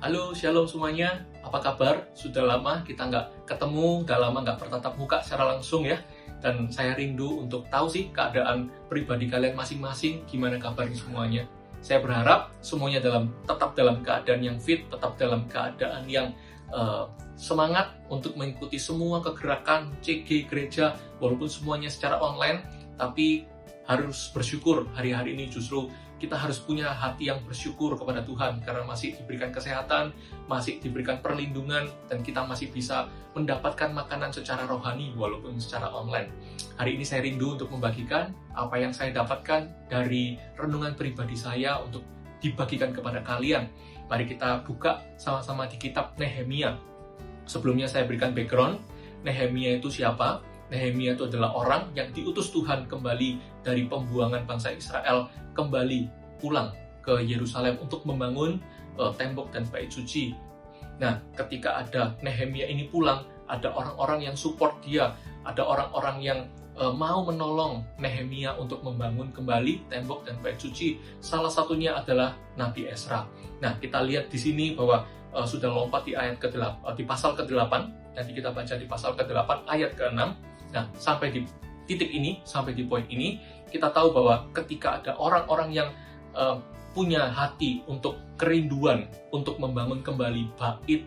Halo, shalom semuanya. Apa kabar? Sudah lama kita nggak ketemu, udah lama nggak bertatap muka secara langsung ya. Dan saya rindu untuk tahu sih keadaan pribadi kalian masing-masing, gimana kabarnya semuanya. Saya berharap semuanya dalam tetap dalam keadaan yang fit, tetap dalam keadaan yang uh, semangat untuk mengikuti semua kegerakan CG gereja, walaupun semuanya secara online, tapi harus bersyukur hari-hari ini justru kita harus punya hati yang bersyukur kepada Tuhan karena masih diberikan kesehatan, masih diberikan perlindungan, dan kita masih bisa mendapatkan makanan secara rohani walaupun secara online. Hari ini saya rindu untuk membagikan apa yang saya dapatkan dari renungan pribadi saya untuk dibagikan kepada kalian. Mari kita buka sama-sama di kitab Nehemia. Sebelumnya saya berikan background, Nehemia itu siapa? Nehemia itu adalah orang yang diutus Tuhan kembali dari pembuangan bangsa Israel kembali pulang ke Yerusalem untuk membangun uh, tembok dan bait suci. Nah, ketika ada Nehemia ini pulang, ada orang-orang yang support dia, ada orang-orang yang uh, mau menolong Nehemia untuk membangun kembali tembok dan bait suci. Salah satunya adalah Nabi Esra. Nah, kita lihat di sini bahwa uh, sudah lompat di ayat ke-8 uh, di pasal ke-8 nanti kita baca di pasal ke-8 ayat ke-6 Nah, sampai di titik ini, sampai di poin ini, kita tahu bahwa ketika ada orang-orang yang uh, punya hati untuk kerinduan untuk membangun kembali bait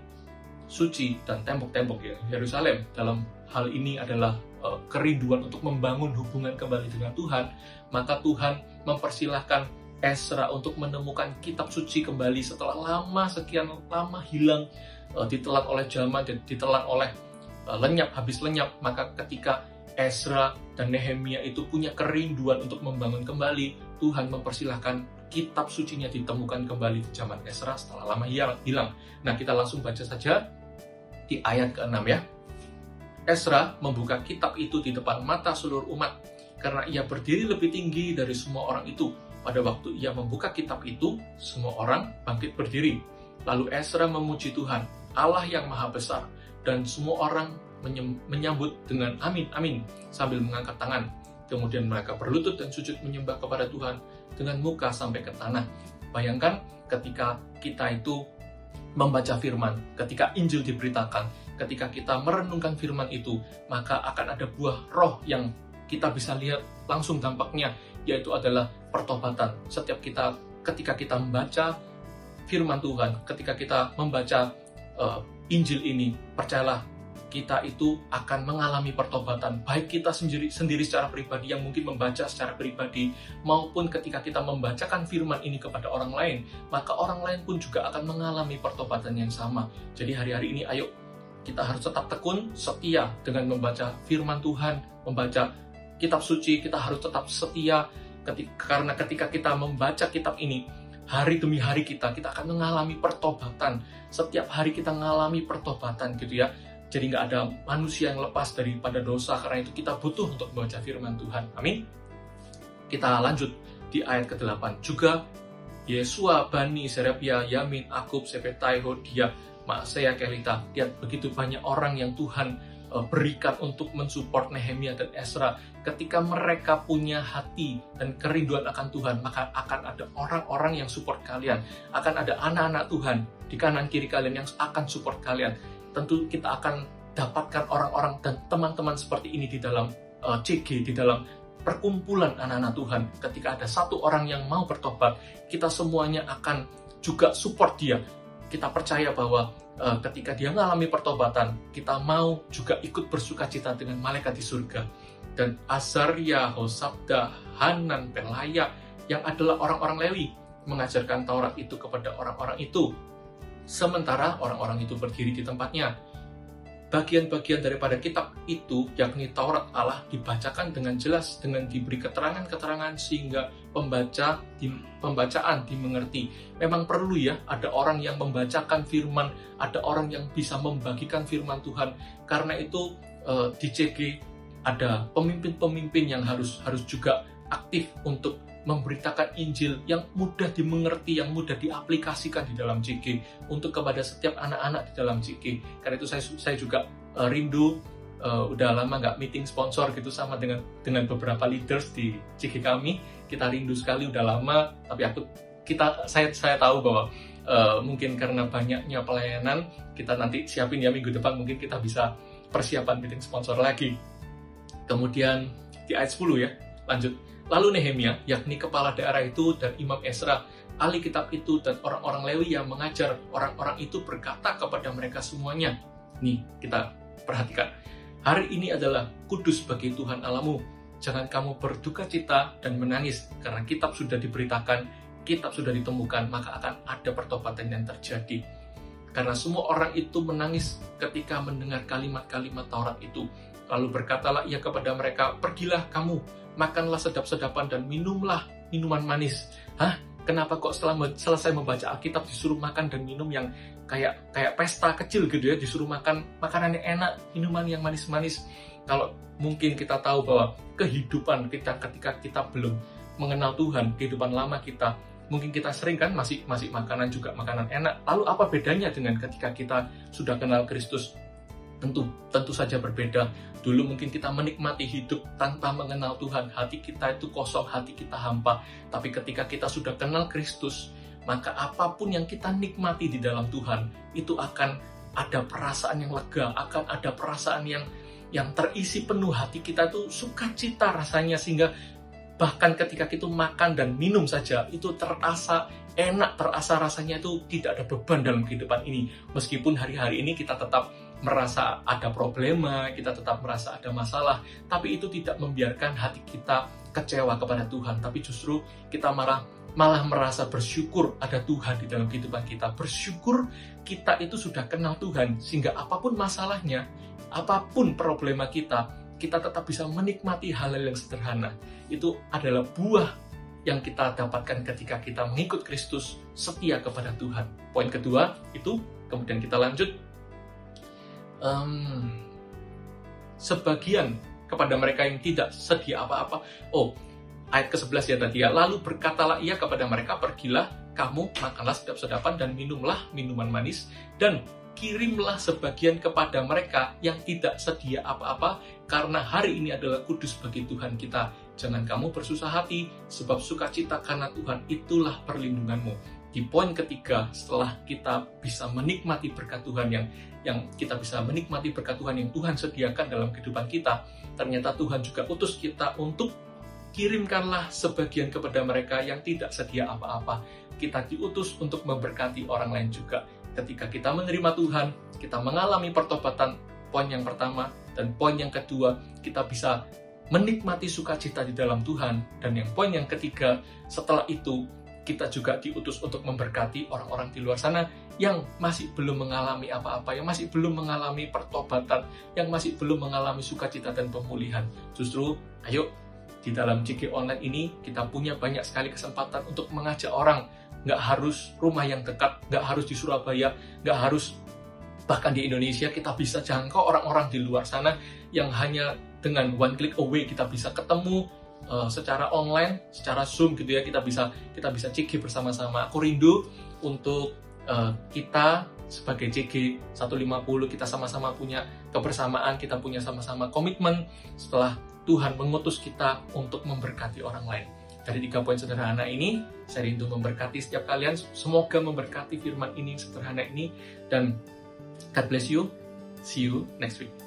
suci dan tembok-tembok ya Yerusalem dalam hal ini adalah uh, kerinduan untuk membangun hubungan kembali dengan Tuhan maka Tuhan mempersilahkan Esra untuk menemukan kitab suci kembali setelah lama sekian lama hilang uh, ditelan oleh zaman dan ditelan oleh Eh, lenyap, habis lenyap, maka ketika Ezra dan Nehemia itu punya kerinduan untuk membangun kembali, Tuhan mempersilahkan kitab sucinya ditemukan kembali di zaman Ezra setelah lama hilang. Nah, kita langsung baca saja di ayat ke-6 ya. Ezra membuka kitab itu di depan mata seluruh umat karena ia berdiri lebih tinggi dari semua orang itu. Pada waktu ia membuka kitab itu, semua orang bangkit berdiri. Lalu Ezra memuji Tuhan, Allah yang maha besar, dan semua orang menyambut dengan amin amin sambil mengangkat tangan. Kemudian mereka berlutut dan sujud menyembah kepada Tuhan dengan muka sampai ke tanah. Bayangkan ketika kita itu membaca firman, ketika Injil diberitakan, ketika kita merenungkan firman itu, maka akan ada buah roh yang kita bisa lihat langsung dampaknya, yaitu adalah pertobatan. Setiap kita, ketika kita membaca firman Tuhan, ketika kita membaca uh, Injil ini, percayalah kita itu akan mengalami pertobatan baik kita sendiri sendiri secara pribadi yang mungkin membaca secara pribadi maupun ketika kita membacakan firman ini kepada orang lain maka orang lain pun juga akan mengalami pertobatan yang sama. Jadi hari-hari ini ayo kita harus tetap tekun setia dengan membaca firman Tuhan membaca kitab suci kita harus tetap setia ketika, karena ketika kita membaca kitab ini hari demi hari kita, kita akan mengalami pertobatan. Setiap hari kita mengalami pertobatan gitu ya. Jadi nggak ada manusia yang lepas daripada dosa, karena itu kita butuh untuk membaca firman Tuhan. Amin. Kita lanjut di ayat ke-8. Juga Yesua, Bani, Serapia, Yamin, Akub, Sepetai, Hodia, Maasea, Kelita. Lihat begitu banyak orang yang Tuhan uh, berikan untuk mensupport Nehemia dan Esra. Ketika mereka punya hati dan kerinduan akan Tuhan, maka akan ada orang-orang yang support kalian. Akan ada anak-anak Tuhan di kanan kiri kalian yang akan support kalian. Tentu kita akan dapatkan orang-orang dan teman-teman seperti ini di dalam uh, eh, CG, di dalam perkumpulan anak-anak Tuhan. Ketika ada satu orang yang mau bertobat, kita semuanya akan juga support dia. Kita percaya bahwa uh, ketika dia mengalami pertobatan, kita mau juga ikut bersuka cita dengan malaikat di surga. Dan Azaria, Hosabda, Hanan, Pelaya, yang adalah orang-orang Lewi, mengajarkan Taurat itu kepada orang-orang itu. Sementara orang-orang itu berdiri di tempatnya, bagian-bagian daripada kitab itu, yakni Taurat Allah, dibacakan dengan jelas, dengan diberi keterangan-keterangan sehingga pembaca di, pembacaan dimengerti. Memang perlu ya, ada orang yang membacakan firman, ada orang yang bisa membagikan firman Tuhan. Karena itu eh, di CG ada pemimpin-pemimpin yang harus harus juga aktif untuk memberitakan Injil yang mudah dimengerti, yang mudah diaplikasikan di dalam CG untuk kepada setiap anak-anak di dalam CG. Karena itu saya saya juga uh, rindu uh, udah lama nggak meeting sponsor gitu sama dengan dengan beberapa leaders di CG kami. Kita rindu sekali udah lama, tapi aku kita saya saya tahu bahwa uh, mungkin karena banyaknya pelayanan kita nanti siapin ya minggu depan mungkin kita bisa persiapan meeting sponsor lagi kemudian di ayat 10 ya lanjut lalu Nehemia yakni kepala daerah itu dan Imam Esra ahli kitab itu dan orang-orang Lewi yang mengajar orang-orang itu berkata kepada mereka semuanya nih kita perhatikan hari ini adalah kudus bagi Tuhan alamu jangan kamu berduka cita dan menangis karena kitab sudah diberitakan, kitab sudah ditemukan, maka akan ada pertobatan yang terjadi. Karena semua orang itu menangis ketika mendengar kalimat-kalimat Taurat itu. Lalu berkatalah ia kepada mereka, pergilah kamu, makanlah sedap-sedapan dan minumlah minuman manis. Hah? Kenapa kok setelah selesai membaca Alkitab disuruh makan dan minum yang kayak kayak pesta kecil gitu ya, disuruh makan makanan yang enak, minuman yang manis-manis kalau mungkin kita tahu bahwa kehidupan kita ketika kita belum mengenal Tuhan, kehidupan lama kita, mungkin kita sering kan masih masih makanan juga makanan enak. Lalu apa bedanya dengan ketika kita sudah kenal Kristus? Tentu tentu saja berbeda. Dulu mungkin kita menikmati hidup tanpa mengenal Tuhan, hati kita itu kosong, hati kita hampa. Tapi ketika kita sudah kenal Kristus, maka apa pun yang kita nikmati di dalam Tuhan itu akan ada perasaan yang lega, akan ada perasaan yang yang terisi penuh hati kita itu sukacita rasanya sehingga bahkan ketika kita makan dan minum saja itu terasa enak terasa rasanya itu tidak ada beban dalam kehidupan ini meskipun hari-hari ini kita tetap merasa ada problema kita tetap merasa ada masalah tapi itu tidak membiarkan hati kita kecewa kepada Tuhan tapi justru kita marah malah merasa bersyukur ada Tuhan di dalam kehidupan kita bersyukur kita itu sudah kenal Tuhan sehingga apa pun masalahnya apa pun problema kita, kita tetap bisa menikmati hal-hal yang sederhana. Itu adalah buah yang kita dapatkan ketika kita mengikut Kristus setia kepada Tuhan. Poin kedua itu, kemudian kita lanjut. Um, sebagian kepada mereka yang tidak sedia apa-apa. Oh, ayat ke-11 ya tadi ya. Lalu berkatalah ia kepada mereka, pergilah kamu makanlah sedap sedapan dan minumlah minuman manis dan kirimlah sebagian kepada mereka yang tidak sedia apa-apa, karena hari ini adalah kudus bagi Tuhan kita. Jangan kamu bersusah hati, sebab sukacita karena Tuhan itulah perlindunganmu. Di poin ketiga, setelah kita bisa menikmati berkat Tuhan yang yang kita bisa menikmati berkat Tuhan yang Tuhan sediakan dalam kehidupan kita, ternyata Tuhan juga utus kita untuk kirimkanlah sebagian kepada mereka yang tidak sedia apa-apa. Kita diutus untuk memberkati orang lain juga ketika kita menerima Tuhan, kita mengalami pertobatan, poin yang pertama, dan poin yang kedua, kita bisa menikmati sukacita di dalam Tuhan. Dan yang poin yang ketiga, setelah itu kita juga diutus untuk memberkati orang-orang di luar sana yang masih belum mengalami apa-apa, yang masih belum mengalami pertobatan, yang masih belum mengalami sukacita dan pemulihan. Justru, ayo di dalam CG online ini kita punya banyak sekali kesempatan untuk mengajak orang nggak harus rumah yang dekat, nggak harus di Surabaya, nggak harus bahkan di Indonesia kita bisa jangkau orang-orang di luar sana yang hanya dengan one click away kita bisa ketemu uh, secara online, secara zoom gitu ya kita bisa kita bisa CG bersama-sama. Aku rindu untuk uh, kita sebagai CG 150 kita sama-sama punya kebersamaan, kita punya sama-sama komitmen setelah Tuhan mengutus kita untuk memberkati orang lain. Dari tiga poin sederhana ini, saya rindu memberkati setiap kalian. Semoga memberkati firman ini sederhana ini. Dan God bless you. See you next week.